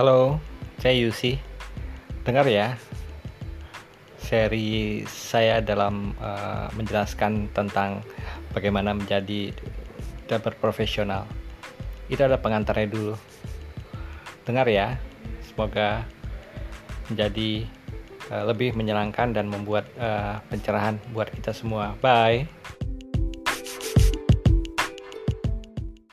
Halo, saya Yusi. Dengar ya, seri saya dalam uh, menjelaskan tentang bagaimana menjadi dapur profesional. Itu ada pengantarnya dulu. Dengar ya, semoga menjadi uh, lebih menyenangkan dan membuat uh, pencerahan buat kita semua. Bye.